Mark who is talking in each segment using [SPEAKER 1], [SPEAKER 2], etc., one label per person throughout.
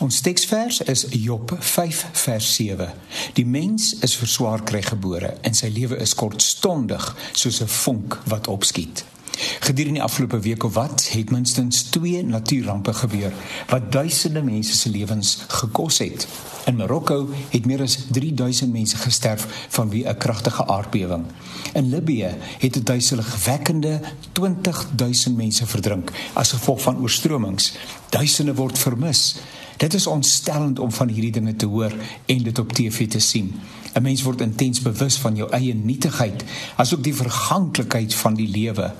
[SPEAKER 1] Ons teksvers is Job 5 vers 7. Die mens is vir swaar kry gebore en sy lewe is kortstondig soos 'n vonk wat opskiet. Gedurende die afgelope week of wat het minstens 2 natuurrampe gebeur wat duisende mense se lewens gekos het. In Marokko het meer as 3000 mense gesterf vanweë 'n kragtige aardbewing. In Libië het 'n duiseligwekkende 20000 mense verdrink as gevolg van oorstromings. Duisende word vermis. Dit is ontstellend om van hierdie dinge te hoor en dit op TV te sien. 'n Mens word intens bewus van jou eie nietigheid, asook die verganklikheid van die lewe.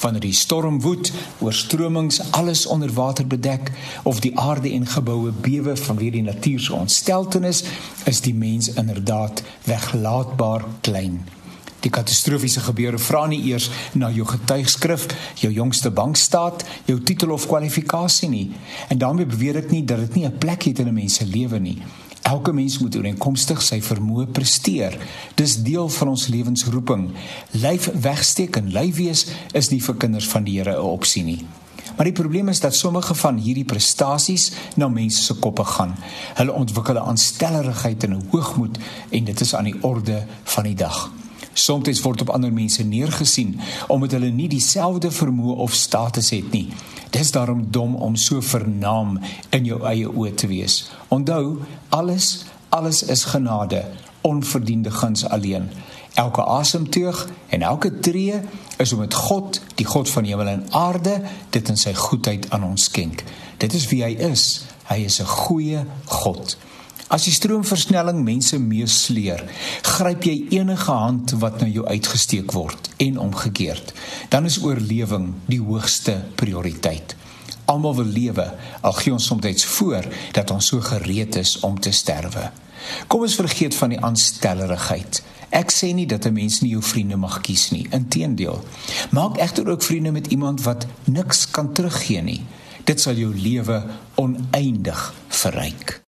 [SPEAKER 1] Wanneer die storm woed, oorstromings alles onder water bedek of die aarde en geboue bewe vanweë die natuur se ontsteltenis, is die mens inderdaad weglaatbaar klein. Die katastrofiese gebeure vra nie eers na jou getuigskrif, jou jongste bankstaat, jou titel of kwalifikasie nie. En daarmee beweer ek nie dat dit nie 'n plek het in 'n mens se lewe nie. Elke mens moet ooreenkomstig sy vermoë presteer. Dis deel van ons lewensroeping. Lyf wegsteek en lyf wees is nie vir kinders van die Here 'n opsie nie. Maar die probleem is dat sommige van hierdie prestasies na mense se koppe gaan. Hulle ontwikkel 'n aanstellerigheid en 'n hoogmoed en dit is aan die orde van die dag. Soms word op ander mense neergesien omdat hulle nie dieselfde vermoë of status het nie. Dis daarom dom om so vernaam in jou eie oë te wees. Onthou, alles alles is genade, onverdiende guns alleen. Elke asemteug en elke tree is om met God, die God van hemel en aarde, dit in sy goedheid aan ons skenk. Dit is wie hy is. Hy is 'n goeie God. As die stroomversnelling mense meesleer, gryp jy enige hand wat na jou uitgesteek word en omgekeerd. Dan is oorlewing die hoogste prioriteit. Almal wil lewe, al gee ons soms voor dat ons so gereed is om te sterwe. Kom ons vergeet van die aanstellerigheid. Ek sê nie dat 'n mens nie jou vriende mag kies nie, inteendeel. Maak egter ook vriende met iemand wat niks kan teruggee nie. Dit sal jou lewe oneindig verryk.